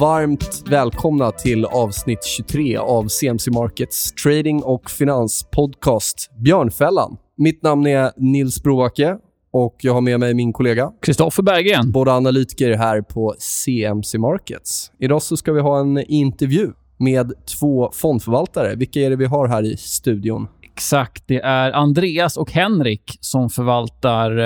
varmt välkomna till avsnitt 23 av CMC Markets trading och finanspodcast Björnfällan. Mitt namn är Nils Broacke och jag har med mig min kollega Kristoffer Berggren. Båda analytiker här på CMC Markets. Idag så ska vi ha en intervju med två fondförvaltare. Vilka är det vi har här i studion? Exakt. Det är Andreas och Henrik som förvaltar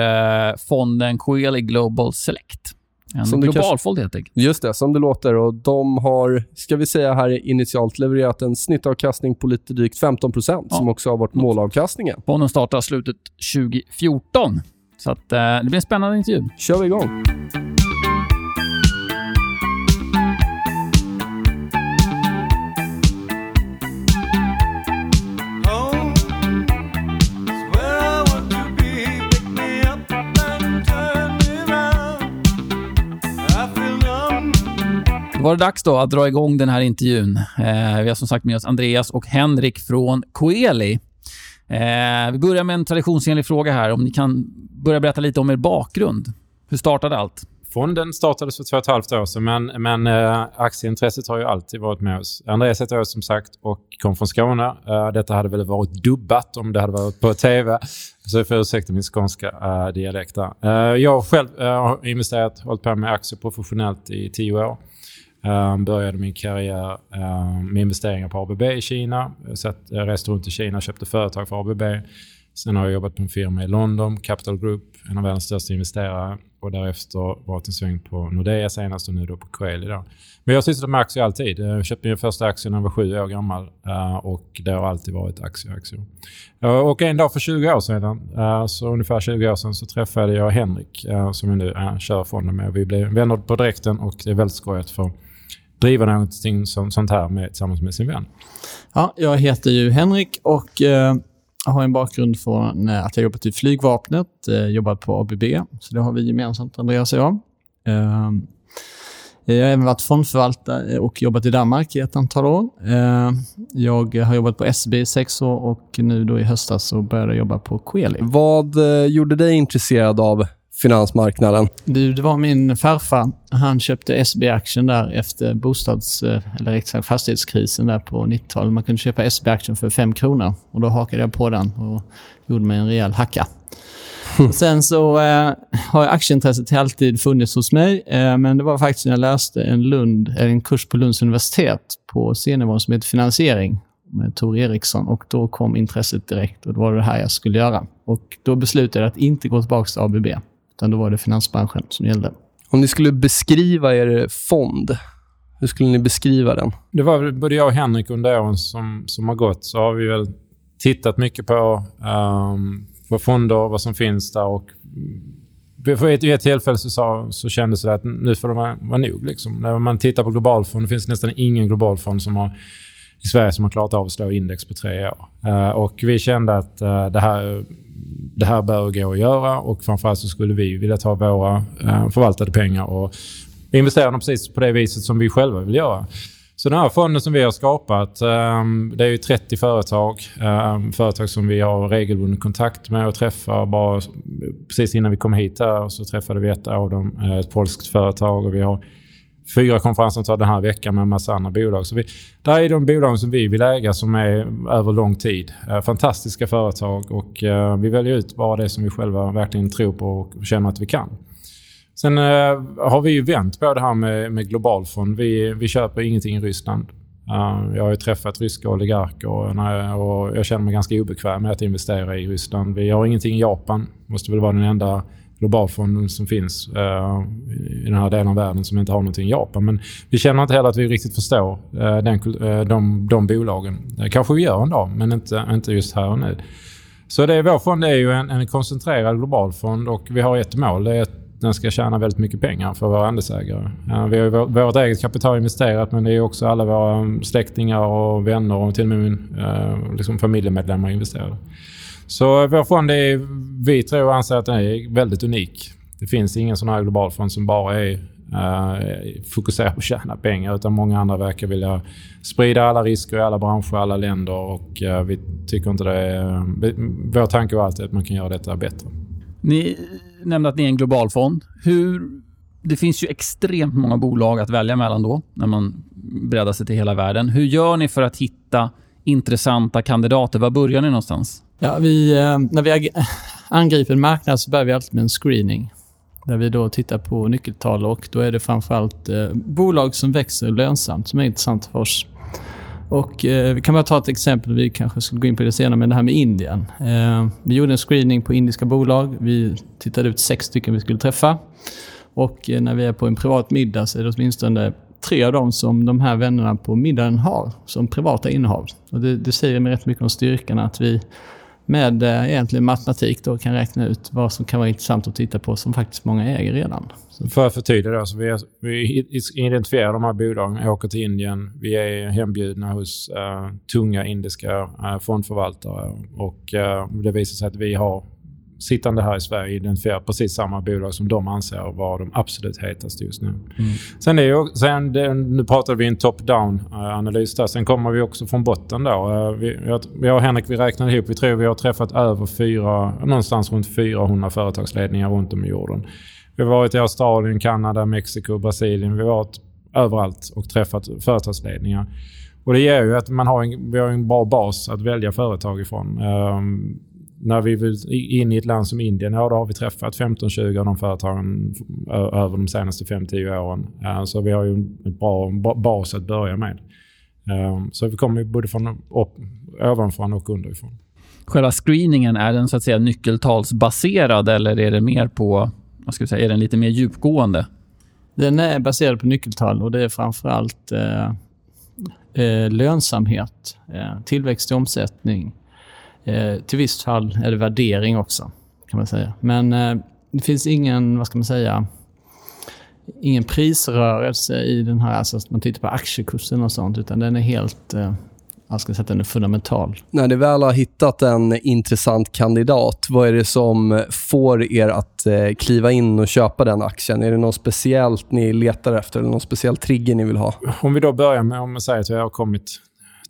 eh, fonden Coeli Global Select. En Som global kanske- fond helt enkelt. Just det, som det låter. Och de har, ska vi säga här initialt, levererat en snittavkastning på lite drygt 15 Ja. som också har varit målavkastningen. Fonden startade slutet 2014. Så att, eh, det blir en spännande intervju. kör vi igång. Var det dags då att dra igång den här intervjun. Eh, vi har som sagt med oss Andreas och Henrik från Coeli. Eh, vi börjar med en traditionsenlig fråga här. Om ni kan börja berätta lite om er bakgrund. Hur startade allt? Fonden startades för två och ett halvt år sedan, men, men eh, aktieintresset har ju alltid varit med oss. Andreas heter jag som sagt och kom från Skåne. Eh, detta hade väl varit dubbat om det hade varit på tv. Så jag får ursäkta min skånska eh, dialekt där. Äh, jag själv eh, har investerat, hållit på med aktier professionellt i tio år. Um, började min karriär um, med investeringar på ABB i Kina. Jag satt, jag reste runt i Kina och köpte företag för ABB. Sen har jag jobbat på en firma i London, Capital Group, en av världens största investerare. Och därefter varit en sväng på Nordea senast och nu då på Coeli. Då. Men jag har sysslat med aktier alltid. Jag köpte min första aktie när jag var sju år gammal uh, och det har alltid varit aktier. aktier. Uh, Och en dag för 20 år sedan, uh, så ungefär 20 år sedan, så träffade jag Henrik som jag nu kör fonden med. Vi blev vänner på direkten och det är väldigt skojigt för driva någonting som, sånt här med, tillsammans med sin vän. Ja, jag heter ju Henrik och eh, har en bakgrund från eh, att jag jobbat i flygvapnet, eh, jobbat på ABB, så det har vi gemensamt, Andreas och jag. Eh, jag har även varit fondförvaltare och jobbat i Danmark i ett antal år. Eh, jag har jobbat på SB i sex år och nu då i höstas så började jag jobba på Coeli. Vad eh, gjorde dig intresserad av finansmarknaden? Du, det var min farfar. Han köpte SB-aktien där efter bostads, eh, eller sagt fastighetskrisen där på 90-talet. Man kunde köpa SB-aktien för 5 kronor och då hakade jag på den och gjorde mig en rejäl hacka. Och sen så eh, har aktieintresset alltid funnits hos mig, eh, men det var faktiskt när jag läste en, Lund, eller en kurs på Lunds universitet på C-nivå som heter finansiering med Tor Eriksson och då kom intresset direkt och då var det här jag skulle göra. Och då beslutade jag att inte gå tillbaka till ABB, utan då var det finansbranschen som gällde. Om ni skulle beskriva er fond, hur skulle ni beskriva den? Det var både jag och Henrik under åren som, som har gått så har vi väl tittat mycket på um, vad fonder, vad som finns där och för ett, vid ett tillfälle så, sa, så kändes det att nu får det vara, vara nog. Liksom. När man tittar på globalfond, det finns nästan ingen globalfond som har, i Sverige som har klarat av att slå index på tre år. Eh, och vi kände att eh, det, här, det här bör gå att göra och framförallt så skulle vi vilja ta våra eh, förvaltade pengar och investera dem precis på det viset som vi själva vill göra. Så den här fonden som vi har skapat, ehm, det är ju 30 företag. Ehm, företag som vi har regelbunden kontakt med och träffar. Bara precis innan vi kom hit här så träffade vi ett av dem, eh, ett polskt företag. Och vi har fyra konferenssamtal den här veckan med en massa andra bolag. Så vi, där är de bolag som vi vill äga som är över lång tid. Eh, fantastiska företag och eh, vi väljer ut bara det som vi själva verkligen tror på och känner att vi kan. Sen eh, har vi ju vänt på det här med, med globalfond. Vi, vi köper ingenting i Ryssland. Eh, jag har ju träffat ryska oligarker och, och jag känner mig ganska obekväm med att investera i Ryssland. Vi har ingenting i Japan. Måste väl vara den enda globalfonden som finns eh, i den här delen av världen som inte har någonting i Japan. Men vi känner inte heller att vi riktigt förstår eh, den, eh, de, de bolagen. Eh, kanske vi gör en dag, men inte, inte just här och nu. Så det, är- vår fond är ju en, en koncentrerad globalfond och vi har ett mål. Det är att den ska tjäna väldigt mycket pengar för våra andelsägare. Eh, vi har ju vår- vårt eget kapital investerat men det är också alla våra släktingar och vänner och till och med min, eh, liksom familjemedlemmar investerade. Så vår fond är, vi tror och anser att den är väldigt unik. Det finns ingen sån här globalfond som bara är eh, fokuserad på att tjäna pengar utan många andra verkar vilja sprida alla risker i alla branscher, alla länder och eh, vi tycker inte det är... Vår tanke var alltid att man kan göra detta bättre. Ni nämnde att ni är en global fond. Hur det finns ju extremt många bolag att välja mellan då, när man breddar sig till hela världen. Hur gör ni för att hitta intressanta kandidater? Var börjar ni någonstans? Ja, vi, eh, när vi angriper en marknad så börjar vi alltid med en screening. Där vi då tittar på nyckeltal och då är det framförallt eh, bolag som växer lönsamt som är intressant för oss. Och eh, vi kan bara ta ett exempel, vi kanske skulle gå in på det senare, men det här med Indien. Eh, vi gjorde en screening på indiska bolag. Vi tittade ut sex stycken vi skulle träffa. Och eh, när vi är på en privat middag så är det åtminstone tre av dem som de här vännerna på middagen har som privata innehav. Och det, det säger mig rätt mycket om styrkan att vi med eh, egentligen matematik då kan räkna ut vad som kan vara intressant att titta på som faktiskt många äger redan. Så, För att förtydliga då, så vi, vi identifierar de här bolagen, åker till Indien. Vi är hembjudna hos eh, tunga indiska eh, fondförvaltare och eh, det visar sig att vi har sittande här i Sverige identifierat precis samma bolag som de anser vara de absolut hetaste just nu. Sen, är ju, sen det, nu pratar vi en top-down eh, där. Sen kommer vi också från botten då. Eh, Vi, jag, och Henrik vi räknade ihop. Vi tror vi har träffat över fyra, någonstans runt 400 företagsledningar runt om i jorden. Vi har varit i Australien, Kanada, Mexiko, Brasilien. Vi har varit överallt och träffat företagsledningar. Och det ger ju att man har en, vi har en bra bas att välja företag ifrån. Ehm, när vi vill in i ett land som Indien, ja då har vi träffat 15-20 av de företagen över de senaste 5-10 åren. Eh, Så vi har ju en bra ba- bas att börja med. Ehm, Så vi kommer ju både från upp, ovanifrån och underifrån. Själva screeningen, är den så att säga nyckeltalsbaserad eller är det mer på, vad ska vi säga, är den lite mer djupgående? Den är baserad på nyckeltal och det är framförallt eh, eh, lönsamhet, eh, tillväxt i omsättning. Eh, till visst fall är det värdering också, kan man säga. Men eh, det finns ingen, vad ska man säga, ingen prisrörelse i den här, alltså att man tittar på aktiekursen och sånt, utan den är helt, eh, jag ska säga att den är fundamental. När ni väl har hittat en intressant kandidat, vad är det som får er att eh, kliva in och köpa den aktien? Är det något speciellt ni letar efter eller någon speciell trigger ni vill ha? Om vi då börjar med, om man säger att vi har kommit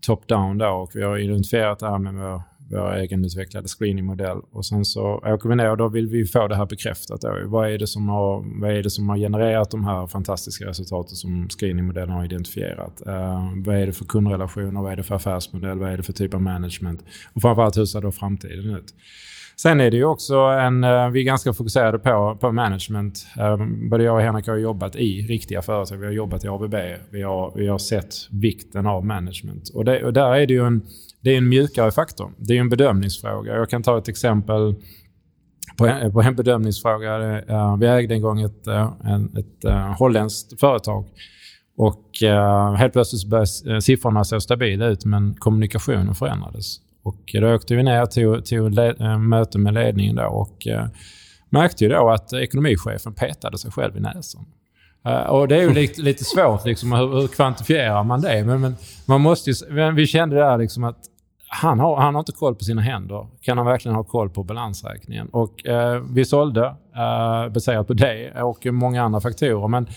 top-down och vi har identifierat det här med vår, vår egenutvecklade screeningmodell och sen så åker vi ner och då vill vi få det här bekräftat. Då. Vad, är det som har, vad är det som har genererat de här fantastiska resultaten som screeningmodellen har identifierat? Eh, vad är det för kundrelationer? Vad är det för affärsmodell? Vad är det för typ av management? Och framförallt hur ser då framtiden ut? Sen är det ju också en... Eh, vi är ganska fokuserade på, på management. Eh, både jag och Henrik har jobbat i riktiga företag. Vi har jobbat i ABB. Vi har, vi har sett vikten av management. Och, det, och där är det ju en, det är en mjukare faktor. Det är ju en bedömningsfråga. Jag kan ta ett exempel på en, på en bedömningsfråga. Eh, vi ägde en gång ett, ett, ett holländskt företag. Och helt plötsligt började siffrorna se stabila ut men kommunikationen förändrades. Och då åkte vi ner till, till le, eh, möte med ledningen då och eh, märkte ju då att ekonomichefen petade sig själv i näsan. Eh, och det är ju lite, lite svårt liksom, hur, hur kvantifierar man det? Men, men man måste ju, men vi kände där liksom att han har, han har inte koll på sina händer. Kan han verkligen ha koll på balansräkningen? Och eh, vi sålde eh, baserat på det och många andra faktorer. Men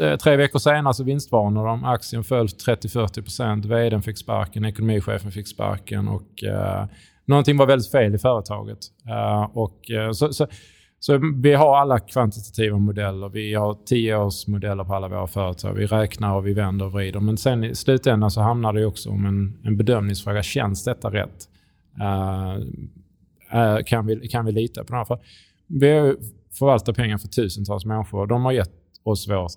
Eh, tre veckor senare så vinstvarnade de. Aktien föll 30-40%. Vdn fick sparken, ekonomichefen fick sparken och eh, någonting var väldigt fel i företaget. Eh, och, eh, så, så, så vi har alla kvantitativa modeller. Vi har tioårsmodeller på alla våra företag. Vi räknar och vi vänder och vrider. Men sen i slutändan så hamnar det också om en, en bedömningsfråga. Känns detta rätt? Eh, eh, kan, vi, kan vi lita på det här? För vi har ju förvaltat pengar för tusentals människor. De har gett oss vårt,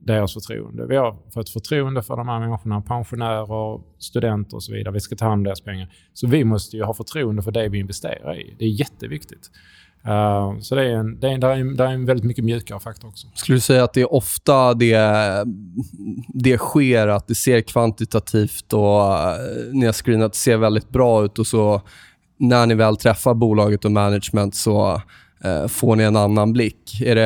deras förtroende. Vi har fått förtroende för de här människorna. Pensionärer, studenter och så vidare. Vi ska ta hand om deras pengar. Så vi måste ju ha förtroende för det vi investerar i. Det är jätteviktigt. Uh, så det är en, det är, det är, en, det är en väldigt mycket mjukare faktor också. Skulle du säga att det är ofta det, det sker, att det ser kvantitativt och eh, ni har screenat, det ser väldigt bra ut och så när ni väl träffar bolaget och management så får ni en annan blick. Är det,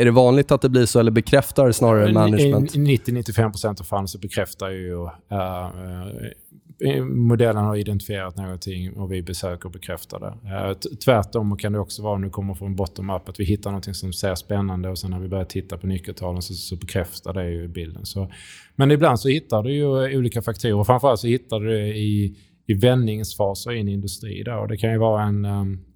är det vanligt att det blir så eller bekräftar snarare management? I 90-95% av fallen så bekräftar ju uh, uh, modellen har identifierat någonting och vi besöker och bekräftar det. Uh, tvärtom kan det också vara, om det kommer från bottom-up, att vi hittar någonting som ser spännande och sen när vi börjar titta på nyckeltalen så, så bekräftar det ju bilden. Så, men ibland så hittar du ju olika faktorer. Framförallt så hittar du det i, i vändningsfaser i en industri. Och det kan ju vara en... Um, eh,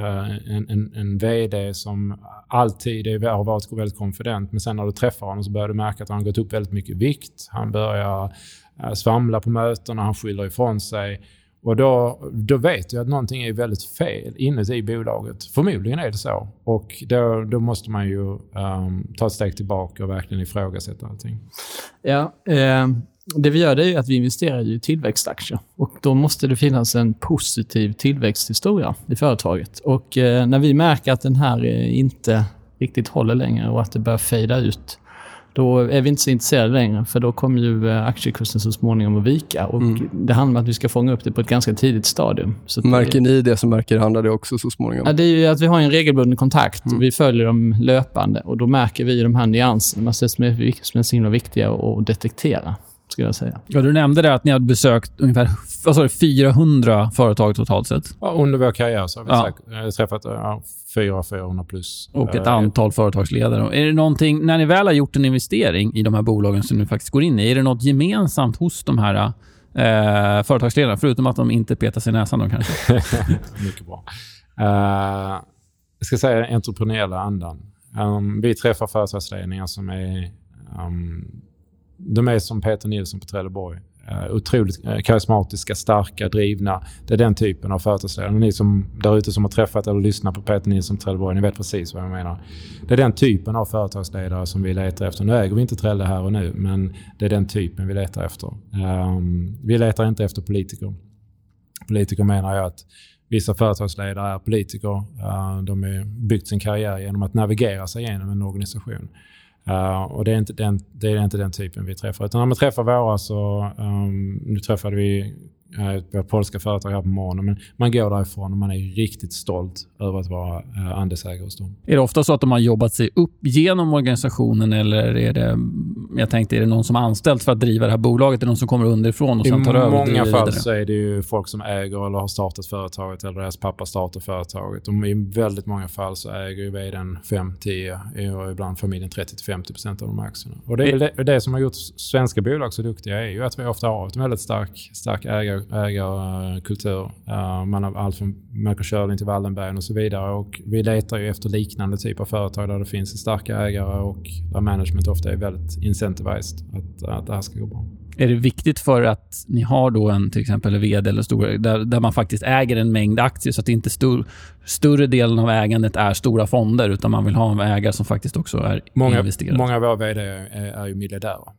Eh, en, en, en VD som alltid är, har varit väldigt konfident, men sen när du träffar honom så börjar du märka att han har gått upp väldigt mycket i vikt. Han börjar eh, svamla på mötena, han skyller ifrån sig. Och då, då vet du att någonting är väldigt fel inuti bolaget. Förmodligen är det så. Och då, då måste man ju um, ta ett steg tillbaka och verkligen ifrågasätta allting. Ja, eh, det vi gör det är att vi investerar i tillväxtaktier. Och då måste det finnas en positiv tillväxthistoria i företaget. Och eh, när vi märker att den här eh, inte riktigt håller längre och att det börjar fejda ut, då är vi inte så intresserade längre, för då kommer ju eh, aktiekursen så småningom att vika. Och Det handlar om att vi ska fånga upp det på ett ganska tidigt stadium. Så Märker ni det så märker andra det också så småningom. Ja, det är ju att vi har en regelbunden kontakt. Vi följer dem löpande och då märker vi de här nyanserna som är, som är så himla viktiga att detektera, skulle jag säga. Ja, du nämnde det att ni hade besökt ungefär vad sa du, 400 företag totalt sett. Ja, under vår karriär så har vi Ja. säkert, träffat ja, 400-400 plus. Och ett Eh, antal företagsledare. Är det någonting, när ni väl har gjort en investering i de här bolagen som ni faktiskt går in i, är det något gemensamt hos de här eh, företagsledarna? Förutom att de inte petar sig i näsan då kanske. Mycket bra. Eh, jag ska säga den entreprenöriella andan. Um, vi träffar företagsledningar som är... Um, de är som Peter Nilsson på Trelleborg. Uh, otroligt uh, karismatiska, starka, drivna. Det är den typen av företagsledare. Ni som där ute som har träffat eller lyssnat på Peter Nilsson på Trelleborg, ni vet precis vad jag menar. Det är den typen av företagsledare som vi letar efter. Nu äger vi inte Trelle här och nu, men det är den typen vi letar efter. Um, vi letar inte efter politiker. Politiker menar jag att Vissa företagsledare är politiker. Uh, de har byggt sin karriär genom att navigera sig genom en organisation. Uh, och det är, inte den, det är inte den typen vi träffar. Utan när man träffar våra så... Um, nu träffade vi ett polska företag här på morgonen. Men man går därifrån och man är riktigt stolt över att vara uh, andelsägare hos dem. Är det ofta så att de har jobbat sig upp genom organisationen eller är det, jag tänkte, är det någon som är anställd för att driva det här bolaget? Är det någon som kommer underifrån och sen tar I över och många fall vidare? så är det ju folk som äger eller har startat företaget eller deras pappa startar företaget. Och I väldigt många fall så äger ju vdn 5-10 och ibland familjen 30-50% av de aktierna. Och det, är det, det som har gjort svenska bolag så duktiga är ju att vi ofta har en väldigt stark, stark ägar, ägarkultur. Uh, man har allt från Melker Schörling till Wallenberg och så vidare. Och vi letar ju efter liknande typer av företag där det finns starka ägare och där management ofta är väldigt incentivized att, att det här ska gå bra. Är det viktigt för att ni har då en till exempel vd eller stor, där, där man faktiskt äger en mängd aktier så att inte stor, större delen av ägandet är stora fonder utan man vill ha en ägare som faktiskt också är Många, investerad? många av våra vd är, är ju miljardärer.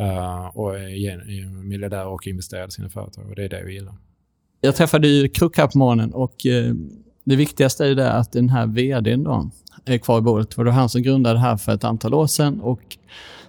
Uh, och är, miljardär miljardärer och investerar i sina företag. Och det är det vi gillar. Jag träffade ju Kruk här på morgonen och uh, det viktigaste är ju det att den här vdn då är kvar i bordet. Det var han som grundade det här för ett antal år sedan och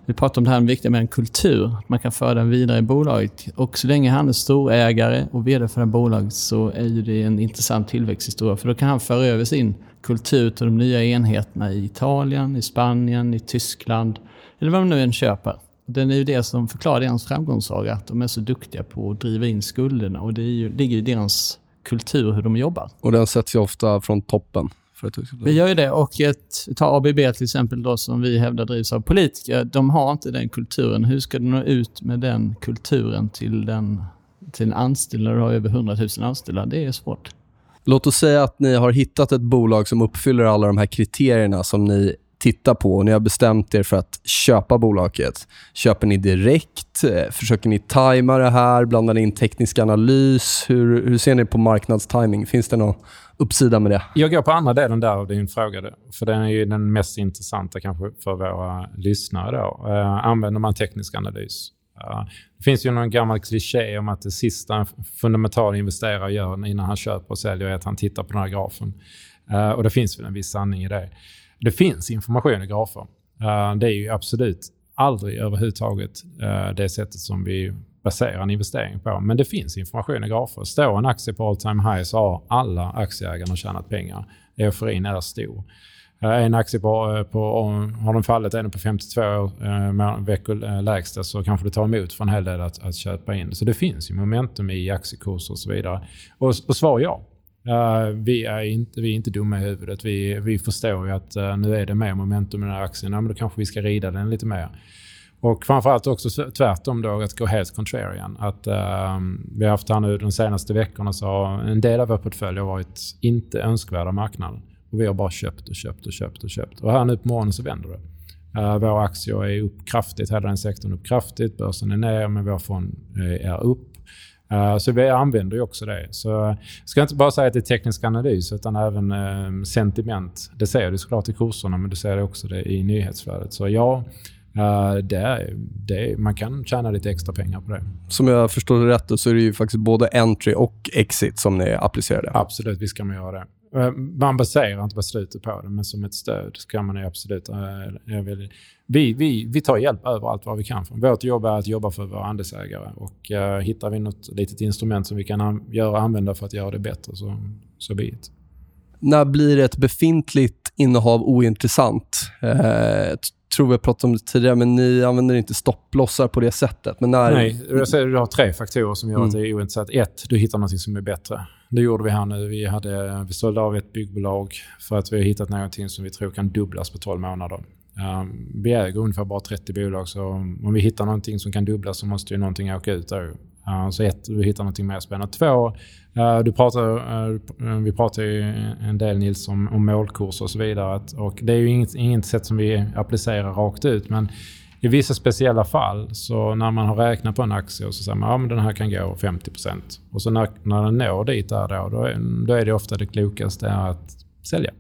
vi pratade om det här viktiga med en kultur, att man kan föra den vidare i bolaget. Och så länge han är storägare och vd för det här bolaget så är ju det en intressant tillväxthistoria. För då kan han föra över sin kultur till de nya enheterna i Italien, i Spanien, i Tyskland eller vad man nu än köper. Den är ju det som förklarar deras framgångssaga, att de är så duktiga på att driva in skulderna. Och det är ju, ligger i deras kultur hur de jobbar. Och den sätts ju ofta från toppen. Vi gör ju det och ett, ta ABB till exempel då som vi hävdar drivs av politiker. De har inte den kulturen. Hur ska du nå ut med den kulturen till den till en anställd när du har över 100 000 anställda? Det är svårt. Låt oss säga att ni har hittat ett bolag som uppfyller alla de här kriterierna som ni titta på och ni har bestämt er för att köpa bolaget. Köper ni direkt? Eh, försöker ni tajma det här? Blandar ni in teknisk analys? Hur, hur ser ni på marknadstiming? Finns det någon uppsida med det? Jag går på andra delen där av din fråga. För den är ju den mest intressanta kanske för våra lyssnare. Då. Eh, använder man teknisk analys? Det finns ju någon gammal kliché om att det sista en fundamental investerare gör innan han köper och säljer är att han tittar på den här grafen. Uh, och det finns väl en viss sanning i det. Det finns information i grafer. Uh, det är ju absolut aldrig överhuvudtaget uh, det sättet som vi baserar en investering på. Men det finns information i grafer. Står en aktie på all time high så har alla aktieägarna tjänat pengar. Euforin är stor. Eh, en aktie på, på, har den fallit är på 52 eh, veckor lägsta så kanske det tar emot för en hel del att, att köpa in. Så det finns ju momentum i aktiekurser och så vidare. Och, och svar ja. Uh, vi, är inte, vi är inte dumma i huvudet. Vi, vi förstår ju att uh, nu är det mer momentum i den här aktien. Ja, men då kanske vi ska rida den lite mer. Och framförallt också tvärtom då att gå helt contrarian. Att, uh, vi har haft här nu de senaste veckorna så har en del av vår portfölj har varit inte önskvärda marknaden. Och vi har bara köpt och köpt och köpt och köpt. Och här nu på morgonen så vänder det. Uh, våra aktier är upp kraftigt, hela den sektorn upp kraftigt. Börsen är ner, men vår fond eh, är upp. Eh, så vi använder ju också det. Så jag ska inte bara säga att det är teknisk analys, utan även eh, sentiment. Det ser du såklart i kurserna, men du ser det också det i nyhetsflödet. Så ja, eh, det är, det är, man kan tjäna lite extra pengar på det. Som jag förstår det rätt så är det ju faktiskt både entry och exit som ni applicerade. Absolut, visst kan man göra det. Eh, man baserar inte beslutet på det, men som ett stöd ska kan man ju absolut... Eh, vi, vi, vi tar hjälp överallt vad vi kan. Från. Vårt jobb är att jobba för våra andelsägare. Och uh, hittar vi något litet instrument som vi kan an- göra, använda för att göra det bättre, så, så be it. När blir ett befintligt innehav ointressant? Eh, tror vi pratade om det tidigare, men ni använder inte stopplossar på det sättet. Men när... Nej, jag säger, du har tre faktorer som gör Mm. att det är ointressant. Ett, du hittar något som är bättre. Det gjorde vi här nu. Vi, hade, vi sålde av ett byggbolag för att vi har hittat någonting som vi tror kan dubblas på 12 månader. Um, vi äger ungefär bara 30 bolag, så om vi hittar någonting som kan dubblas så måste ju någonting åka ut där. Eh, så ett, du hittar någonting mer spännande. Två, eh, du pratar, eh, vi pratar ju en del Nils om, om målkurser och så vidare. Och det är ju inget, inget sätt som vi applicerar rakt ut. Men i vissa speciella fall, så när man har räknat på en aktie och så säger man att ja, men den här kan gå 50% Och så när, när den når dit där då, då är, då är det ofta det klokaste att sälja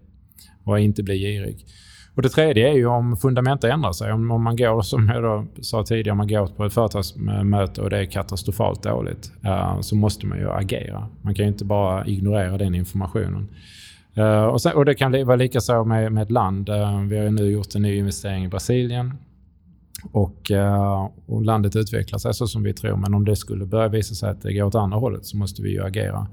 och inte bli girig. Och det tredje är ju om fundamenta ändrar sig. Om, om man går, som jag då sa tidigare, om man går på ett företagsmöte och det är katastrofalt dåligt, uh, så måste man ju agera. Man kan ju inte bara ignorera den informationen. Uh, och, sen, och det kan vara lika så med, med ett land. Uh, vi har ju nu gjort en ny investering i Brasilien. Och, och landet utvecklar sig så som vi tror. Men om det skulle börja visa sig att det går åt andra hållet så måste vi ju agera.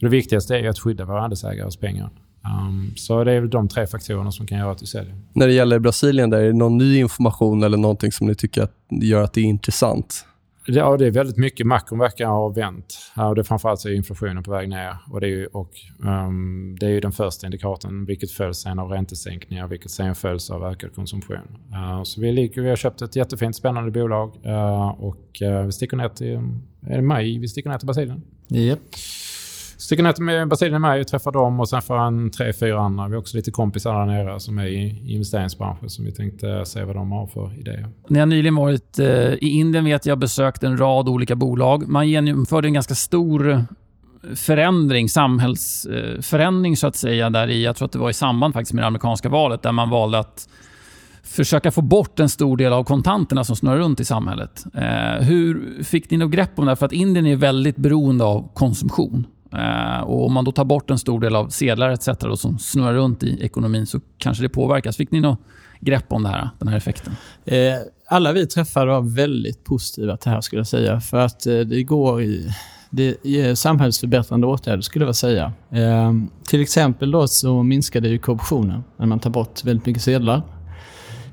För det viktigaste är ju att skydda våra andelsägares pengar. Um, så det är väl de tre faktorerna som kan göra att vi säljer. När det gäller Brasilien, där är det någon ny information eller någonting som ni tycker att gör att det är intressant? Ja, det är väldigt mycket. Makron verkar ha vänt. Och det är framförallt så är inflationen på väg ner. Och det, är ju, och, ehm, det är ju den första indikatorn, vilket följs sen av räntesänkningar, vilket sen följs av ökad konsumtion. Uh, så vi, ligger, vi har köpt ett jättefint, spännande bolag uh, och uh, vi sticker ner till, är det maj vi sticker ner till Brasilien? Japp. tycker att till Brasilien i och träffar dem och sen får han tre, fyra andra. Vi har också lite kompisar där nere som är i investeringsbranschen som vi tänkte se vad de har för idéer. Ni har nyligen varit eh, i Indien vet jag besökt en rad olika bolag. Man genomförde en ganska stor förändring, samhällsförändring eh, så att säga, där i, jag tror att det var i samband faktiskt med det amerikanska valet, där man valde att försöka få bort en stor del av kontanterna som snurrar runt i samhället. Eh, hur fick ni något grepp om det? För att Indien är väldigt beroende av konsumtion. Eh, och om man då tar bort en stor del av sedlar etc. Då, som snurrar runt i ekonomin så kanske det påverkas. Fick ni något grepp om det här, den här effekten? Eh, alla vi träffade var väldigt positiva till det här skulle jag säga. För att eh, det går i... Det är samhällsförbättrande åtgärder skulle jag säga. Till exempel då så minskade ju korruptionen när man tar bort väldigt mycket sedlar.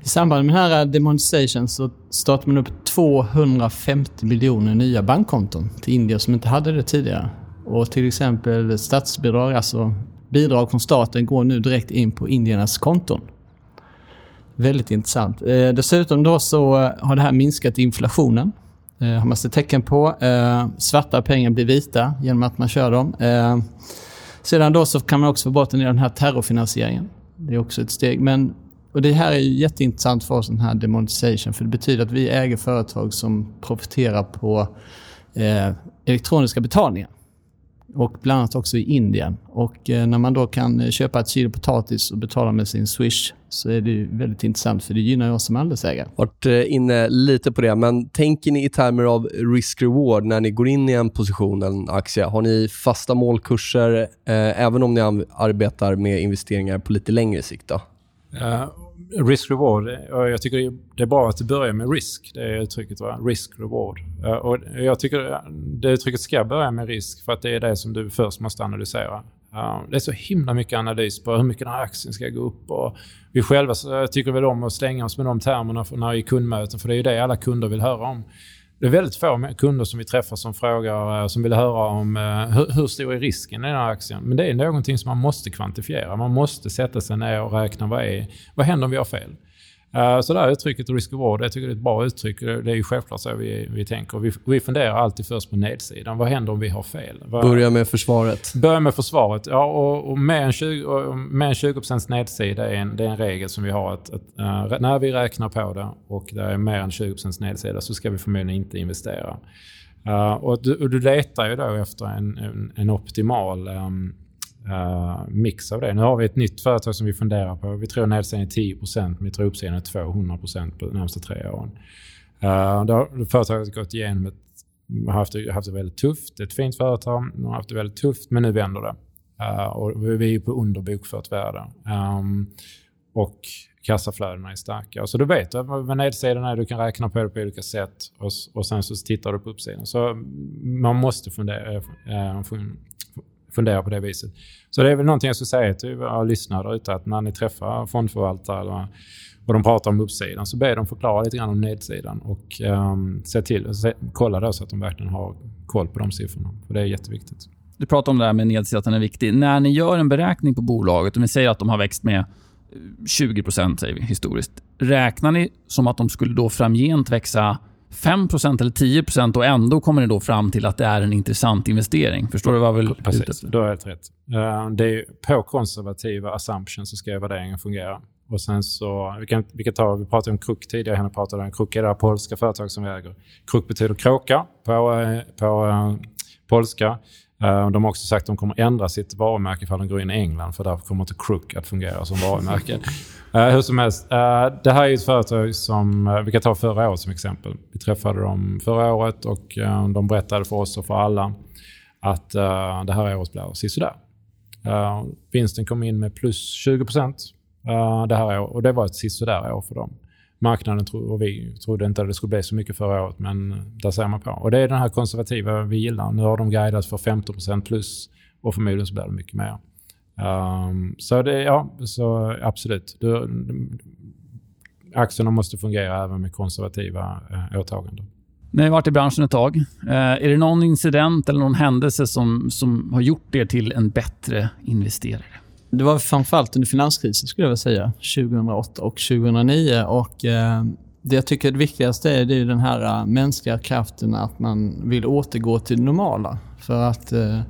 I samband med den här demonstrationen så startade man upp 250 miljoner nya bankkonton till indier som inte hade det tidigare. Och till exempel statsbidrag, alltså bidrag från staten, går nu direkt in på indiernas konton. Väldigt intressant. Eh, dessutom då så eh, har det här minskat inflationen. Eh, har man sett tecken på. Eh, svarta pengar blir vita genom att man kör dem. Eh, sedan då så kan man också få bort en del av den här terrorfinansieringen. Det är också ett steg. Men, och det här är ju jätteintressant för oss, den här demonetization. För det betyder att vi äger företag som profiterar på eh, elektroniska betalningar. Och bland annat också i Indien. Och eh, när man då kan eh, köpa ett kilo potatis och betala med sin Swish så är det ju väldigt intressant för det gynnar ju oss som andelsägare. varit eh, inne lite på det, men tänker ni i termer av risk-reward när ni går in i en position eller en aktie? Har ni fasta målkurser eh, även om ni arbetar med investeringar på lite längre sikt? Då? Uh, risk-reward. Jag tycker det är bra att det börjar med risk. Det är uttrycket. Va? Risk-reward. Och jag tycker det uttrycket ska börja med risk för att det är det som du först måste analysera. Det är så himla mycket analys på hur mycket den här aktien ska gå upp. Och vi själva tycker väl om att slänga oss med de termerna när i kundmöten, för det är ju det alla kunder vill höra om. Det är väldigt få kunder som vi träffar som frågar, eh, som vill höra om eh, hur, hur stor är risken i den här aktien. Men det är någonting som man måste kvantifiera. Man måste sätta sig ner och räkna vad är, vad händer om vi har fel? Eh, så det här uttrycket risk reward, jag tycker det är ett bra uttryck. Det är ju självklart så vi, vi tänker. Vi, vi funderar alltid först på nedsidan. Vad händer om vi har fel? Vad, Börja med försvaret. Börja med försvaret. Ja, och, och mer än 20, och mer än 20 nedsida är en, det är en regel som vi har. Att, att eh, när vi räknar på det och det är mer än 20% nedsida så ska vi förmodligen inte investera. Eh, och, du, och du letar ju då efter en, en, en optimal ehm, Eh, mix av det. Nu har vi ett nytt företag som vi funderar på. Vi tror nedsidan är 10 men vi tror uppsidan är 200 på de närmaste tre åren. Uh, då har företaget gått igenom ett har haft, det- haft det väldigt tufft. Det är ett fint företag. De har haft det väldigt tufft, men nu vänder det. Uh, och vi är på under bokfört värde. Um, och kassaflödena är starka. Så du vet du vad nedsidan är. Du kan räkna på det på olika sätt och, och sen så tittar du på uppsidan. Så man måste fundera, fundera på det viset. Så det är väl någonting jag skulle säga till våra lyssnare där ute att när ni träffar fondförvaltare och de pratar om uppsidan så ber de förklara lite grann om nedsidan och um, se till, se, kolla då så att de verkligen har koll på de siffrorna. För det är jätteviktigt. Du pratar om det här med nedsidan, att den är viktig. När ni gör en beräkning på bolaget, om vi säger att de har växt med eh, 20 säger vi, historiskt. Räknar ni som att de skulle då framgent växa 5% eller 10% och ändå kommer ni då fram till att det är en intressant investering? Förstår du vad jag vill Precis, du har helt rätt. Eh, det är på konservativa assumptions så ska värderingen fungera. Och sen så, vi, kan, vi, kan ta, vi pratade om Kruk tidigare, henne pratade om Kruk är det här polska företag som vi äger. Kruk betyder kråka på, eh, på eh, polska. Eh, De har också sagt att de kommer ändra sitt varumärke ifall de går in i England för där kommer inte Crook att fungera som varumärke. Eh, hur som helst, eh, det här är ett företag som, vi kan ta förra året som exempel. Vi träffade dem förra året och de berättade för oss och för alla att det här året blir sisådär. Vinsten kom in med plus 20 procent det här året och det var ett sisådär år för dem. Marknaden tro, och vi trodde inte att det skulle bli så mycket förra året men eh, där ser man på. Och det är den här konservativa vi gillar. Nu har de guidat för 15 procent plus och förmodligen så blir det mycket mer. Um, så det, ja, så absolut. Du, eh, aktierna måste fungera även med konservativa eh, åtaganden. Ni har varit i branschen ett tag. Eh, är det någon incident eller någon händelse som, som har gjort er till en bättre investerare? Det var framförallt under finanskrisen skulle jag vilja säga. 2008 och 2009. Och, eh, det jag tycker är det viktigaste är, det är den här eh, mänskliga kraften att man vill återgå till det normala. För att eh,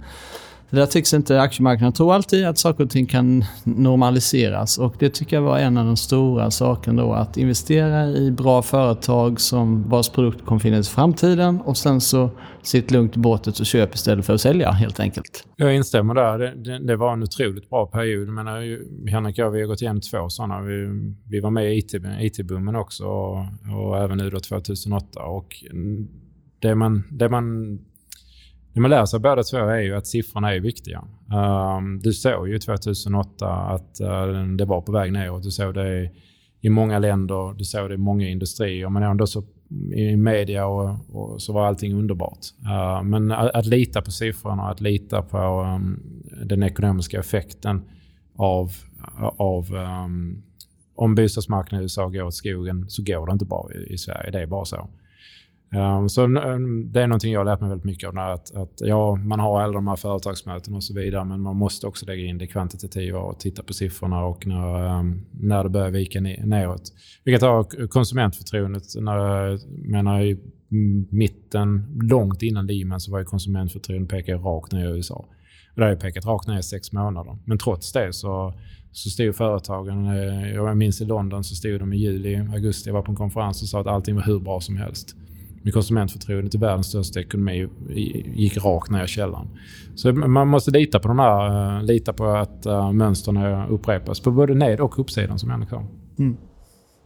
det där tycks inte aktiemarknaden tro alltid att saker och ting kan normaliseras. Och det tycker jag var en av de stora sakerna då. Att investera i bra företag som vars produkt kommer finnas i framtiden. Och sen så sitt lugnt i båtet och köp istället för att sälja helt enkelt. Jag instämmer där. Det, det, det var en otroligt bra period. Jag Henrik och jag vi har gått igenom två sådana. Vi, vi var med i IT IT-boomen också och, och även nu då 2008. Och det man, det man, det man lär sig båda två är ju att siffrorna är viktiga. Ehm, du såg ju 2008 att eh, det var på väg neråt. Du såg det i många länder, du såg det i många industrier. Men ändå så i media och, och så var allting underbart. Ehm, men att, att lita på siffrorna, att lita på ehm, den ekonomiska effekten av, av om bostadsmarknaden i USA går åt skogen så går det inte bra i, i Sverige. Det är bara så. Um, så um, det är någonting jag har lärt mig väldigt mycket av. Att, att, ja, man har alla de här företagsmöten och så vidare men man måste också lägga in det kvantitativa och titta på siffrorna och när, um, när det börjar vika neråt. Vi kan ta konsumentförtroendet. När, jag menar, i mitten, långt innan Lehman så var ju konsumentförtroendet pekade rakt ner i USA. Och det har ju pekat rakt ner i sex månader. Men trots det så, så stod företagen, eh, jag minns i London så stod de i juli, augusti, jag var på en konferens och sa att allting var hur bra som helst. Med konsumentförtroendet i världens största ekonomi gick rakt ner i källaren. Så man måste lita på de här, eh, lita på att eh, mönstren upprepas på både ned och uppsidan som Henrik Mm.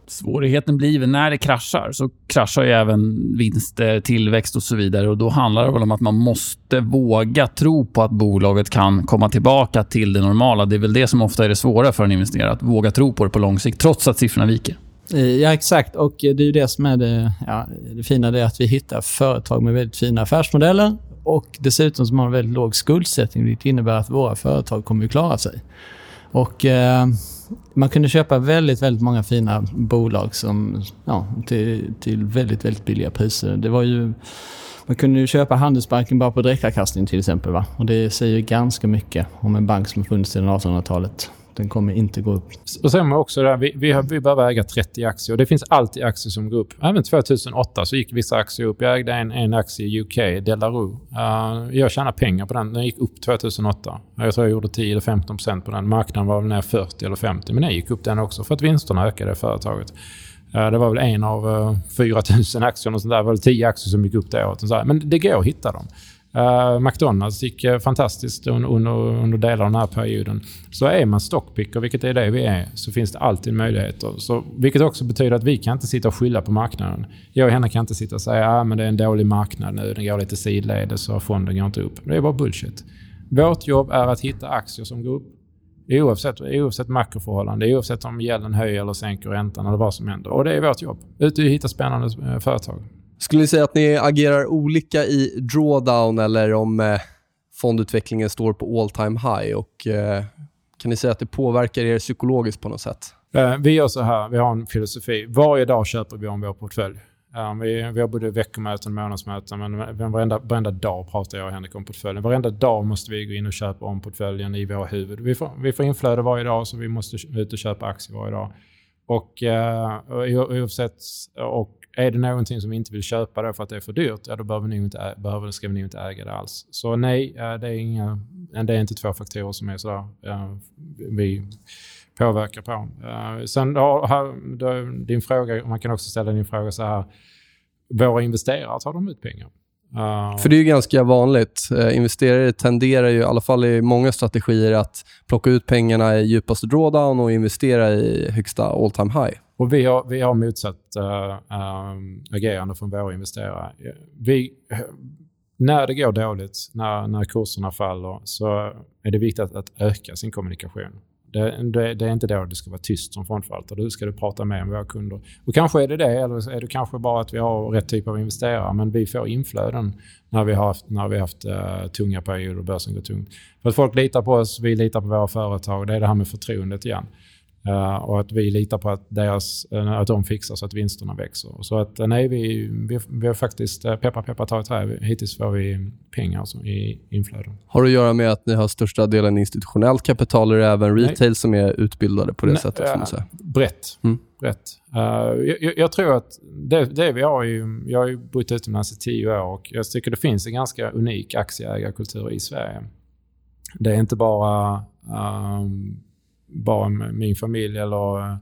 Svårigheten blir väl när det kraschar, så kraschar ju även vinster, eh, tillväxt och så vidare. Och Då handlar det väl om att man måste våga tro på att bolaget kan komma tillbaka till det normala. Det är väl det som ofta är det svåra för en investerare, att våga tro på det på lång sikt, trots att siffrorna viker. Eh, ja, exakt. Och det är ju det som är det, ja, det fina. Det är att vi hittar företag med väldigt fina affärsmodeller och dessutom som har en väldigt låg skuldsättning, vilket innebär att våra företag kommer att klara sig. Och eh, man kunde köpa väldigt, väldigt många fina bolag som, ja, till, till väldigt, väldigt billiga priser. Det var ju... Man kunde ju köpa Handelsbanken bara på direktavkastning till exempel. Va? Och det säger ju ganska mycket om en bank som har funnits sedan 1800-talet. Den kommer inte gå upp. Och sen också det här, vi, vi, har, vi behöver äga 30 aktier. Och det finns alltid aktier som går upp. Även 2008 så gick vissa aktier upp. Jag ägde en, en aktie i UK, Delarue. Uh, jag tjänade pengar på den. Den gick upp 2008. Jag tror jag gjorde 10 eller 15 procent på den. Marknaden var väl ner 40 eller 50. Men den gick upp den också för att vinsterna ökade i företaget. Eh, det var väl en av eh, 4 000 aktier och sånt där. Det var väl 10 aktier som gick upp det året. Men det går att hitta dem. Uh, McDonalds gick uh, fantastiskt un, under, under delar av den här perioden. Så är man stockpicker, vilket är det vi är, så finns det alltid möjligheter. Så, vilket också betyder att vi kan inte sitta och skylla på marknaden. Jag och henne kan inte sitta och säga att ah, det är en dålig marknad nu, den går lite sidledes och fonden går inte upp. Det är bara bullshit. Vårt jobb är att hitta aktier som går upp. Oavsett, oavsett makroförhållande, oavsett om gälden höjer eller sänker räntan eller vad som händer. Och det är vårt jobb. Ute och hitta spännande eh, företag. Skulle ni säga att ni agerar olika i drawdown eller om eh, fondutvecklingen står på all time high? Och, eh, kan ni säga att det påverkar er psykologiskt på något sätt? Eh, vi gör så här, vi har en filosofi. Varje dag köper vi om vår portfölj. Eh, vi, vi har både veckomöten och månadsmöten, men varenda, varenda dag pratar jag och Henrik om portföljen. Varenda dag måste vi gå in och köpa om portföljen i vår huvud. Vi får, vi får inflöde varje dag, så vi måste ut och köpa aktier varje dag. Och, uh, oavsett, och är det någonting som vi inte vill köpa då för att det är för dyrt, ja, då behöver, ni inte, behöver, ska vi nog inte äga det alls. Så nej, eh, det är, inga, eh, det är inte två faktorer som är sådär, eh, vi påverkar på. Sen då, då, din fråga, man kan också ställa din fråga så här, våra investerare, tar de ut pengar? Uh, För det är ju ganska vanligt. Uh, investerare tenderar ju, i alla fall i många strategier, att plocka ut pengarna i djupaste drawdown och investera i högsta all time high. Och vi har, vi har motsatt uh, um, agerande från våra investerare. Vi, när det går dåligt, när, när kurserna faller, så är det viktigt att, att öka sin kommunikation. Det, det, det, är inte då det ska vara tyst som fondförvaltare. Du ska du prata med våra kunder. Och kanske är det det, eller är det kanske bara att vi har rätt typ av investerare. Men vi får inflöden när vi har haft, när vi haft uh, tunga perioder och börsen går tungt. För att folk litar på oss, vi litar på våra företag. Det är det här med förtroendet igen. Uh, och att vi litar på att, deras, uh, att de fixar så att vinsterna växer. Så att uh, nej, vi, vi, vi har faktiskt, uh, peppa peppa ta ett trä, hittills får vi pengar alltså, i inflöden. Har det att göra med att ni har största delen institutionellt kapital eller även retail nej. som är utbildade på det nej, sättet? Får man säga? Brett. Mm. brett. Jag, jag, tror att det, det vi har ju, jag har ju bott utomlands i tio år och jag tycker det finns en ganska unik aktieägarkultur i Sverige. Det är inte bara um, bara min familj eller eh,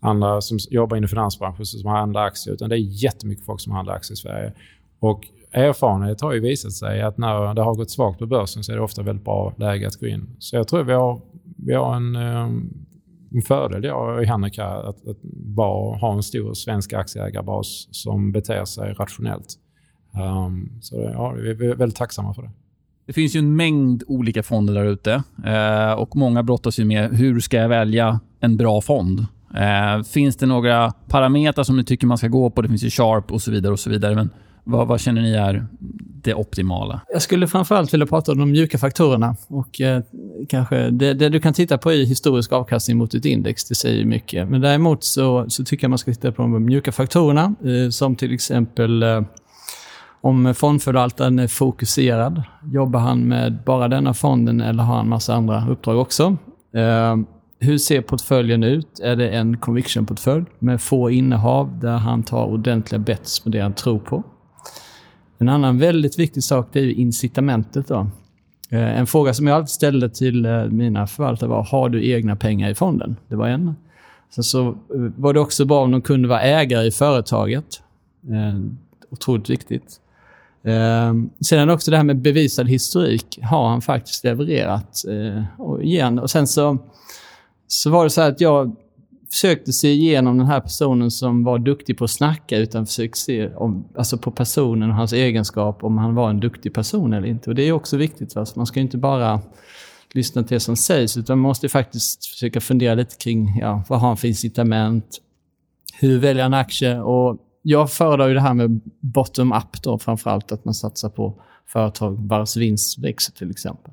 andra som jobbar inom finansbranschen som handlar aktier. Utan det är jättemycket folk som handlar aktier i Sverige. Och erfarenhet har ju visat sig att när det har gått svagt på börsen så är det ofta väldigt bra läge att gå in. Så jag tror vi har, vi har en, eh, en fördel, jag och Henrik, att, att bara ha en stor svensk aktieägarbas som beter sig rationellt. Um, så ja, vi är väldigt tacksamma för det. Det finns ju en mängd olika fonder där ute eh, och många brottas ju med hur ska jag välja en bra fond. Eh, finns det några parametrar som ni tycker man ska gå på? Det finns ju Sharp och så vidare. och så vidare. Men vad, vad känner ni är det optimala? Jag skulle framförallt vilja prata om de mjuka faktorerna. Och eh, kanske det, det, du kan titta på är historisk avkastning mot ett index. Det säger mycket. Men däremot så, så tycker jag man ska titta på de mjuka faktorerna. Eh, som till exempel eh, om fondförvaltaren är fokuserad, jobbar han med bara denna fonden eller har han massa andra uppdrag också? Eh, hur ser portföljen ut? Är det en conviction-portfölj med få innehav där han tar ordentliga bets på det han tror på? En annan väldigt viktig sak det är incitamentet. Då. Eh, en fråga som jag alltid ställde till eh, mina förvaltare var, har du egna pengar i fonden? Det var en. Sen så eh, var det också bra om de kunde vara ägare i företaget. Eh, otroligt viktigt. Eh, sen också det här med bevisad historik har han faktiskt levererat. Eh, och, igen. och sen så, så var det så att jag försökte se igenom den här personen som var duktig på att snacka utan försökte se om, alltså på personen och hans egenskap, om han var en duktig person eller inte. Och Det är också viktigt. Va? man ska inte bara lyssna till det som sägs, utan man måste faktiskt försöka fundera lite kring ja, vad har han för incitament? Hur väljer han aktier? Och jag föredrar ju det här med bottom-up då, framförallt att man satsar på företag vars vinst växer till exempel.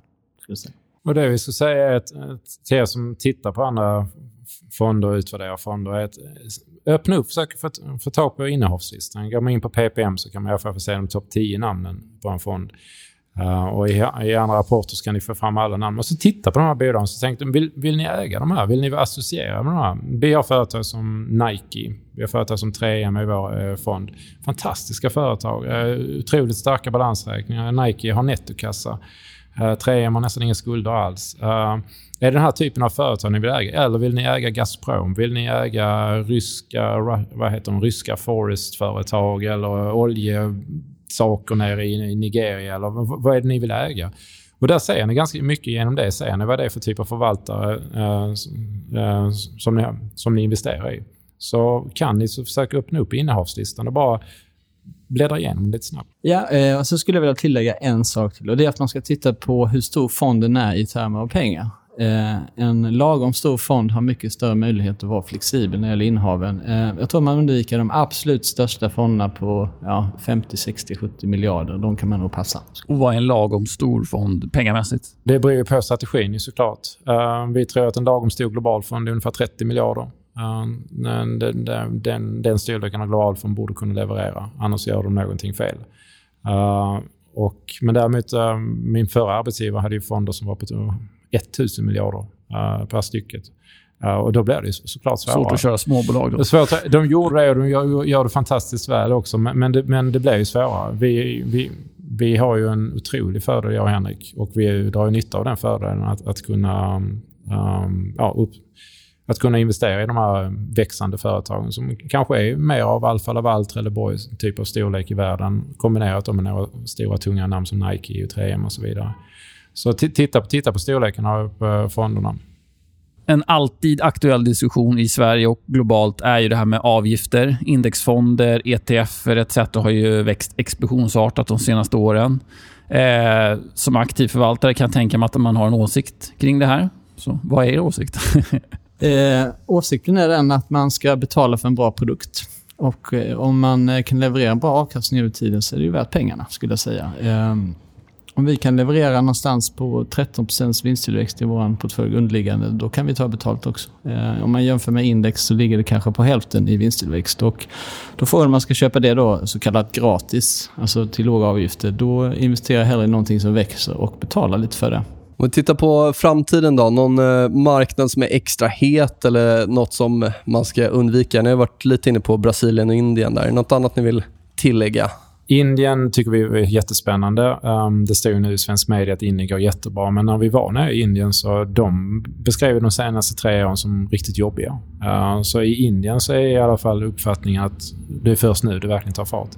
Och det vi ska säga är att till er som tittar på andra fonder och utvärderar fonder är att eh, öppna upp, försök få, få tag på innehavslistan. Går man in på PPM så kan man i alla fall få se de topp 10 namnen på en fond. Eh, och i, i andra rapporter ska ni få fram alla namn. Och så titta på de här bolagen så tänkte vill, vill ni äga de här? Vill ni vara associerade med de här? Vi har företag som Nike, vi har företag som 3M i vår eh, fond. Fantastiska företag, eh, otroligt starka balansräkningar. Nike har nettokassa. Eh, uh, 3M har nästan inga skulder alls. Uh, är det den här typen av företag ni vill äga? Eller vill ni äga Gazprom? Vill ni äga ryska, vad heter de, ryska forestföretag eller olje saker nere i, Nigeria? Eller vad är det ni vill äga? Och där ser ni ganska mycket genom det. Ser ni vad det är för typ av förvaltare eh, eh som, ni, som ni investerar i. Så kan ni så försöka öppna upp innehavslistan och bara bläddra igenom lite snabbt. Ja, eh, och så skulle jag vilja tillägga en sak till. Och det är att man ska titta på hur stor fonden är i termer av pengar. Eh, en lagom stor fond har mycket större möjlighet att vara flexibel när det gäller innehaven. Eh, jag tror man undviker de absolut största fonderna på ja, 50, 60, 70 miljarder. De kan man nog passa. Och vad är en lagom stor fond pengamässigt? Det beror ju på strategin ju såklart. Uh, vi tror att en lagom stor global fond är ungefär 30 miljarder. Men den, den, den, den storleken av global fond borde kunna leverera. Annars gör de någonting fel. Uh, och, men däremot, uh, min förra arbetsgivare hade ju fonder som var på 1000 miljarder uh, per stycket. Uh, och då blir det såklart svårare. Svårt att köra småbolag då. Svårt. De gjorde det och de gör, gör det fantastiskt väl också. Men, men, det, men det blir ju svårare. Vi, vi, vi har ju en otrolig fördel, jag och Henrik. Och vi drar ju nytta av den fördelen att, att kunna um, ja, upp, att kunna investera i de här växande företagen som kanske är mer av Alfa Laval, Trelleborg typ av storlek i världen kombinerat med några stora tunga namn som Nike och 3M och så vidare. Så ti- titta, titta på storleken av eh, fonderna. En alltid aktuell diskussion i Sverige och globalt är ju det här med avgifter. Indexfonder, ETFer etc. har ju växt explosionsartat de senaste åren. Eh, som aktiv förvaltare kan jag tänka mig att man har en åsikt kring det här. Så vad är er åsikt? Eh, åsikten är den att man ska betala för en bra produkt. Och eh, om man eh, kan leverera en bra avkastning över tiden så är det ju värt pengarna, skulle jag säga. Om vi kan leverera någonstans på 13% vinsttillväxt i vår portfölj underliggande, då kan vi ta betalt också. Eh, om man jämför med index så ligger det kanske på hälften i vinsttillväxt. Och då får man ska köpa det då så kallat gratis, alltså till låga avgifter. Då investerar jag hellre i någonting som växer och betalar lite för det. Om vi tittar på framtiden då, någon eh, marknad som är extra het eller något som man ska undvika? Ni har varit lite inne på Brasilien och Indien där. Något annat ni vill tillägga? Indien tycker vi är jättespännande. Ehm, det står ju nu i svensk media att Indien går jättebra, men när vi var nere i Indien så de beskrev de senaste tre åren som riktigt jobbiga. Ehm, så i Indien så är i alla fall uppfattningen att det är först nu det verkligen tar fart.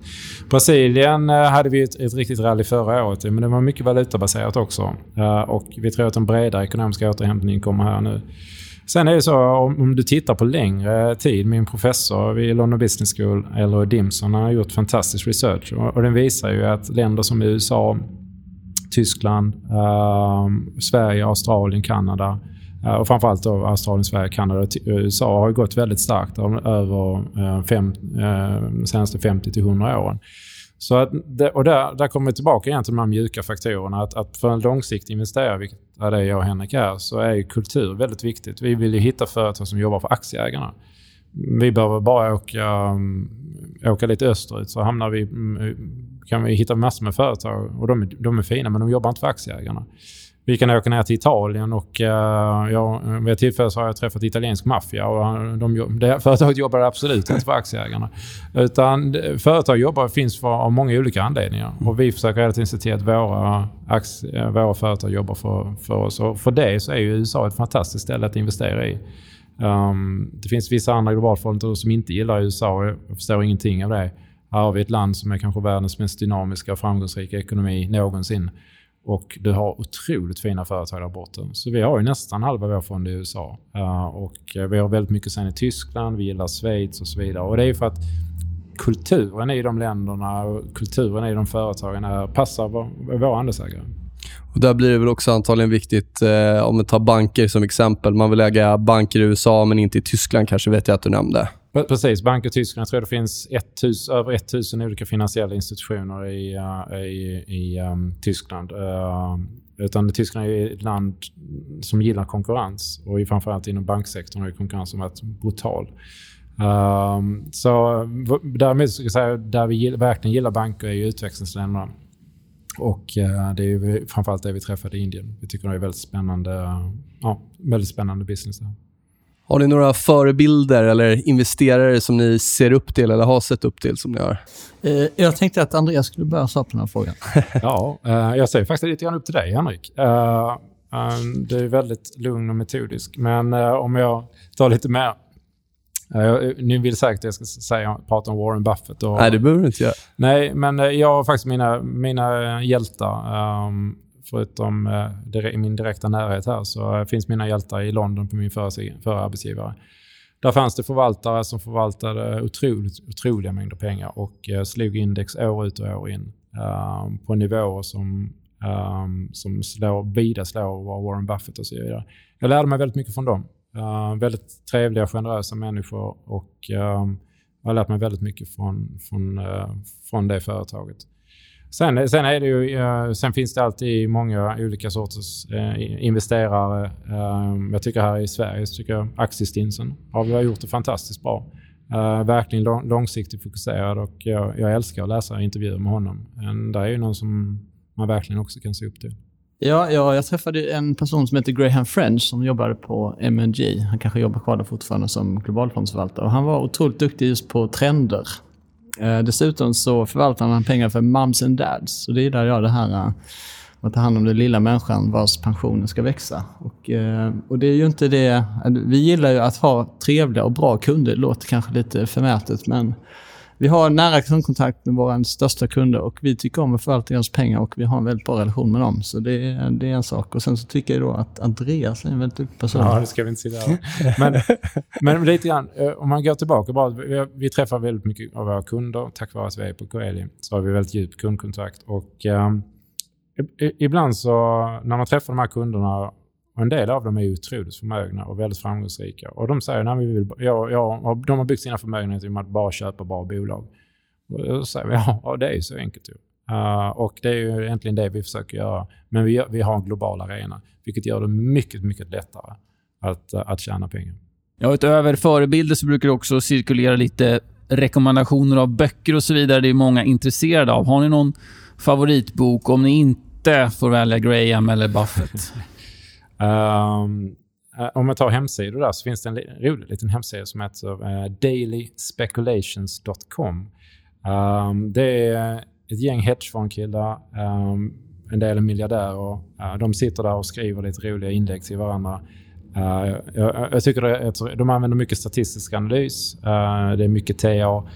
Brasilien eh, hade vi ett, ett riktigt rally förra året, men det var mycket valutabaserat också. Ehm, och vi tror att en bredare ekonomisk återhämtning kommer här nu. Sen är det så om, om du tittar på längre tid. Min professor vid London Business School, eller Dimson, han har gjort fantastisk research. Och, och den visar ju att länder som USA, Tyskland, eh, Sverige, Australien, Kanada eh, och framförallt då Australien, Sverige, Kanada och USA har ju gått väldigt starkt över eh, fem, eh, de senaste 50 till 100 åren. Så att det, och där, där kommer vi tillbaka igen till de här mjuka faktorerna. Att, att för en långsiktig investerare, vilket är det jag och Henrik är, så är ju kultur väldigt viktigt. Vi vill ju hitta företag som jobbar för aktieägarna. Vi behöver bara åka, mm, åka lite österut så hamnar vi, mm, kan vi hitta massor med företag och de, de är fina men de jobbar inte för aktieägarna. Vi kan åka ner till Italien och uh, ja, vid ett tillfälle så har jag träffat italiensk maffia och de, jobb- det företaget jobbar absolut inte för aktieägarna. Utan det- företag jobbar, finns för, av många olika anledningar och vi försöker hela tiden se till att våra, aktie, våra företag jobbar för, för oss. Och för det så är ju USA ett fantastiskt ställe att investera i. Um, det finns vissa andra globalfonder som inte gillar USA och jag förstår ingenting av det. Här har vi ett land som är kanske världens mest dynamiska och framgångsrika ekonomi någonsin. Och du har otroligt fina företag där borta. Så vi har ju nästan halva vår fond i USA. Eh, och eh, vi har väldigt mycket sen i Tyskland, vi gillar Schweiz och så vidare. Och det är ju för att kulturen i de länderna och kulturen i de företagen är, passar vår- våra andelsägare. Och där blir det väl också antagligen viktigt, eh, om vi tar banker som exempel. Man vill äga banker i USA men inte i Tyskland kanske, vet jag att du nämnde. Precis, Bank i Tyskland. Jag tror det finns 1000, över 1000 olika finansiella institutioner i, eh, i, i um, Tyskland. Uh, utan Tyskland är ett land som gillar konkurrens och framförallt inom banksektorn har konkurrensen varit brutal. Um, så därmed ska jag säga, där vi gill, verkligen gillar banker är ju utvecklingsländerna. Och uh, det är ju framförallt det vi träffade i Indien. Vi tycker det är väldigt spännande, ja, väldigt spännande business där. Har ni några förebilder eller investerare som ni ser upp till eller har sett upp till som ni har? Eh, jag tänkte att Andreas skulle börja svara på den här frågan. Ja, eh, jag ser faktiskt lite grann upp till dig, Henrik. Eh, du är väldigt lugn och metodisk. Men om jag tar lite mer... Ni vill säkert att jag ska säga, prata om Warren Buffett. Och, Nej, det behöver du inte göra. Nej, men jag har faktiskt mina, mina hjältar. ehm, förutom eh, i min direkta närhet här så eh, finns mina hjältar i London på min förra, förra arbetsgivare. Där fanns det förvaltare som förvaltade otroligt, otroliga mängder pengar och eh, slog index år ut och år in ehm, på nivåer som, ehm, som slår, vida slår vad Warren Buffett och så vidare. Jag lärde mig väldigt mycket från dem. Uh, väldigt trevliga, generösa människor och jag har lärt mig väldigt mycket från, från, från det företaget. Sen, sen, är det ju, sen finns det alltid många olika sorters eh, investerare. Eh, jag tycker här i Sverige så tycker jag Aktiestinsen har vi har gjort det fantastiskt bra. Eh, verkligen lång, långsiktigt fokuserad och jag, jag älskar att läsa intervjuer med honom. Men det är ju någon som man verkligen också kan se upp till. Ja, ja, jag träffade en person som heter Graham French som jobbade på MNG. Han kanske jobbar kvar där fortfarande som globalfondsförvaltare. Och han var otroligt duktig just på trender. Eh, dessutom så förvaltar han pengar för mums and dads. Så det gillar jag det här eh, att ta hand om den lilla människan vars pensionen ska växa. Och, eh, och det är ju inte det... Vi gillar ju att ha trevliga och bra kunder. Det låter kanske lite förmätet men vi har nära kundkontakt med våra största kunder och vi tycker om att förvalta deras pengar och vi har en väldigt bra relation med dem. Så det är, det är en sak. Och sen så tycker jag då att Andreas är en väldigt duktig person. Ja, det ska vi inte säga. Men, men lite grann, eh, om man går tillbaka bara. Vi, vi träffar väldigt mycket av våra kunder. Tack vare att vi är på Coeli så har vi väldigt djup kundkontakt. Och um, ibland så när man träffar de här kunderna och en del av dem är ju otroligt förmögna och väldigt framgångsrika. Och de säger att vi vill, ja, ja, de har byggt sina förmögenheter genom att bara köpa bra bolag. Och då säger vi ja, det är ju så enkelt ju. Uh, och det är ju egentligen det vi försöker göra. Men vi, vi har en global arena, vilket gör det mycket, mycket lättare att, att tjäna pengar. Ja, utöver förebilder så brukar det också cirkulera lite rekommendationer av böcker och så vidare. Det är många intresserade av. Har ni någon favoritbok om ni inte får välja Graham eller Buffett? Um, om jag tar hemsidor där så finns det en rolig liten hemsida som heter eh, uh, dailyspeculations.com. Ehm, det är ett gäng hedgefondkillar, um, en del är miljardärer. Uh, de sitter där och skriver lite roliga inlägg till varandra. Uh, jag, jag tycker det, jag tror, de använder mycket statistisk analys. Uh, det är mycket TA.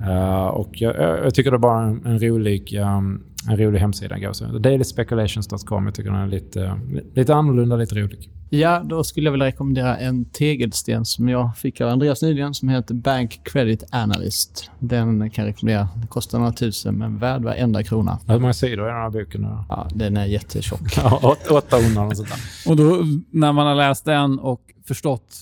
Uh, och jag, jag jag tycker det är bara en, en rolig, um, en rolig hemsida. Dailyspeculations.com. Jag tycker den är lite, lite annorlunda, lite rolig. Ja, då skulle jag vilja rekommendera en tegelsten som jag fick av Andreas nyligen som heter Bank Credit Analyst. Den kan jag rekommendera. Det kostar några tusen men värd varenda krona. Hur många sidor är den här boken? nu? Ja, den är jättetjock. Ja, åt- 800 eller sånt där. Och då, när man har läst den och förstått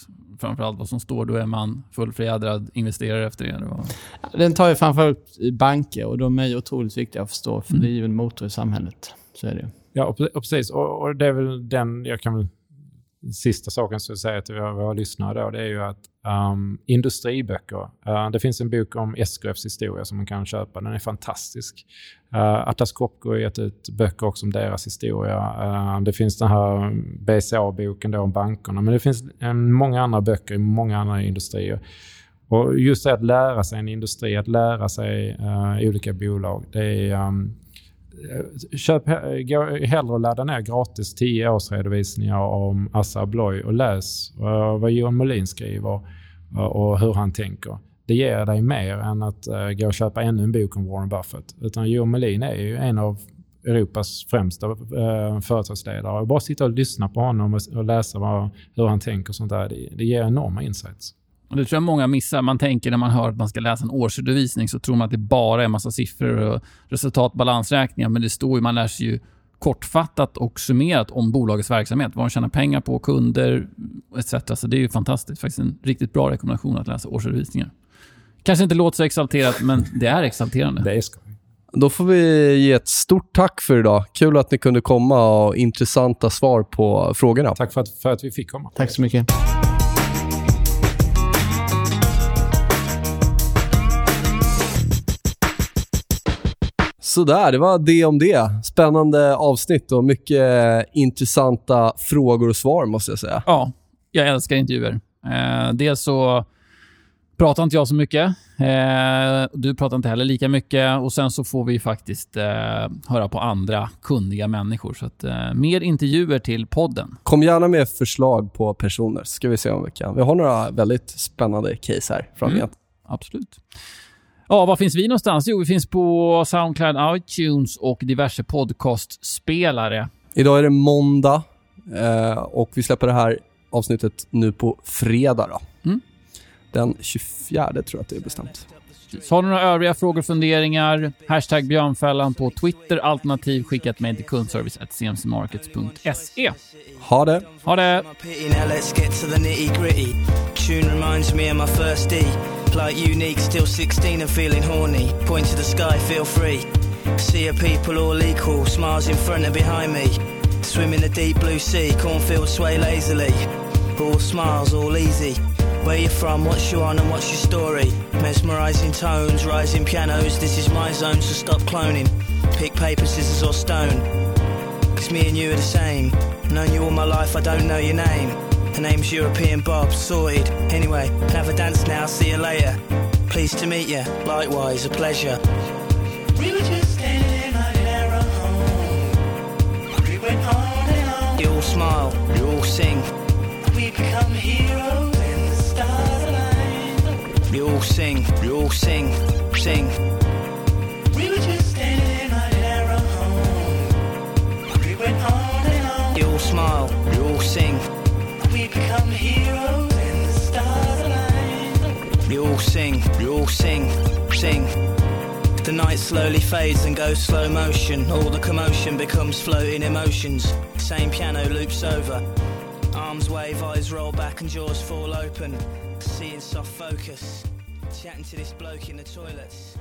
framförallt vad som står, då är man fullfjädrad investerare efter det. Den tar ju framförallt i banker och de är ju otroligt viktiga att förstå för det är ju en motor i samhället. Så är det ju. Ja, och, och precis. Och, och det är väl den, jag kan väl, sista saken som jag säger till våra, våra lyssnare då, det är ju att um, industriböcker, uh, det finns en bok om SKFs historia som man kan köpa, den är fantastisk. Uh, Atlas Copco har gett ut böcker också om deras historia. Uh, det finns den här BCA-boken om bankerna, men det finns många andra böcker i många andra industrier. Och just det att lära sig en industri, att lära sig uh, olika bolag, det är um, Eh, köp, he- eh, gå hellre och ladda ner gratis 10 års redovisningar om Assa Abloy och läs eh, vad Johan Molin skriver och hur han tänker. Det ger dig mer än att gå och köpa ännu en bok om Warren Buffett. Utan Johan Molin är ju en av Europas främsta uh, företagsledare. Och bara sitta och lyssna på honom och, och läsa vad, hur han tänker och sånt där, det, det ger enorma insights. Och det tror jag många missar. Man tänker när man hör att man ska läsa en årsredovisning så tror man att det bara är en massa siffror och resultat, balansräkningar. Men det står ju, man lär sig ju kortfattat och summerat om bolagets verksamhet. Vad de tjänar pengar på, kunder etc. Så det är ju fantastiskt. Faktiskt en riktigt bra rekommendation att läsa årsredovisningar. Kanske inte låter så exalterat, men det är exalterande. Det är skoj. Då får vi ge ett stort tack för idag. Kul att ni kunde komma och intressanta svar på frågorna. Tack för att, för att vi fick komma. Tack så mycket. Sådär, det var det om det. Spännande avsnitt och mycket intressanta frågor och svar måste jag säga. Ja, jag älskar intervjuer. Eh, dels så pratar inte jag så mycket. Eh, du pratar inte heller lika mycket. Och Sen så får vi faktiskt eh, höra på andra kunniga människor. Så att, eh, mer intervjuer till podden. Kom gärna med förslag på personer, så ska vi se om vi kan. Vi har några väldigt spännande case här framgent. Absolut. Ja, var finns vi någonstans? Jo, vi finns på Soundcloud, iTunes och diverse podcastspelare. Idag är det måndag eh, och vi släpper det här avsnittet nu på fredag. Då. Mm. Den 24 tror jag att det är bestämt. Så har du några övriga frågor och funderingar? Hashtag björnfällan på Twitter, alternativ skicka ett mejl till kundservice.cmcmarkets.se. Ha det! Ha det! Like unique, still 16 and feeling horny. Point to the sky, feel free. See a people all equal, smiles in front and behind me. Swim in the deep blue sea, cornfields sway lazily. All smiles, all easy. Where you from, what's you on and what's your story? Mesmerizing tones, rising pianos, this is my zone, so stop cloning. Pick paper, scissors or stone. Cause me and you are the same. Known you all my life, I don't know your name. Her name's European Bob, sorted. Anyway, have a dance now, see you later. Pleased to meet you, likewise, a pleasure. We were just standing in our own home. We went on and on. You all smile, you all sing. We become heroes and the stars align. You all sing, you all sing, sing. We were just standing in our own home. We went on and on. You all smile, you all sing. We become heroes the stars align. All sing, you all sing, sing. The night slowly fades and goes slow motion. All the commotion becomes floating emotions. Same piano loops over. Arms wave, eyes roll back, and jaws fall open. Seeing soft focus. Chatting to this bloke in the toilets.